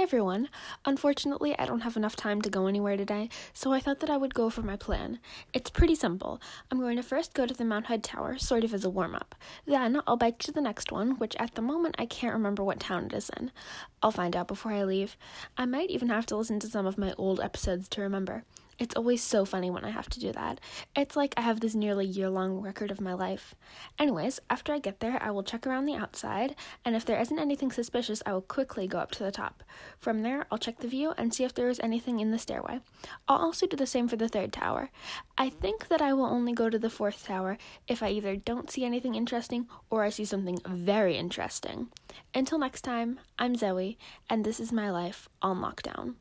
everyone! Unfortunately, I don't have enough time to go anywhere today, so I thought that I would go for my plan. It's pretty simple. I'm going to first go to the Mount Hood Tower, sort of as a warm up. Then I'll bike to the next one, which at the moment I can't remember what town it is in. I'll find out before I leave. I might even have to listen to some of my old episodes to remember. It's always so funny when I have to do that. It's like I have this nearly year long record of my life. Anyways, after I get there, I will check around the outside, and if there isn't anything suspicious, I will quickly go up to the top. From there, I'll check the view and see if there is anything in the stairway. I'll also do the same for the third tower. I think that I will only go to the fourth tower if I either don't see anything interesting or I see something very interesting. Until next time, I'm Zoe, and this is my life on lockdown.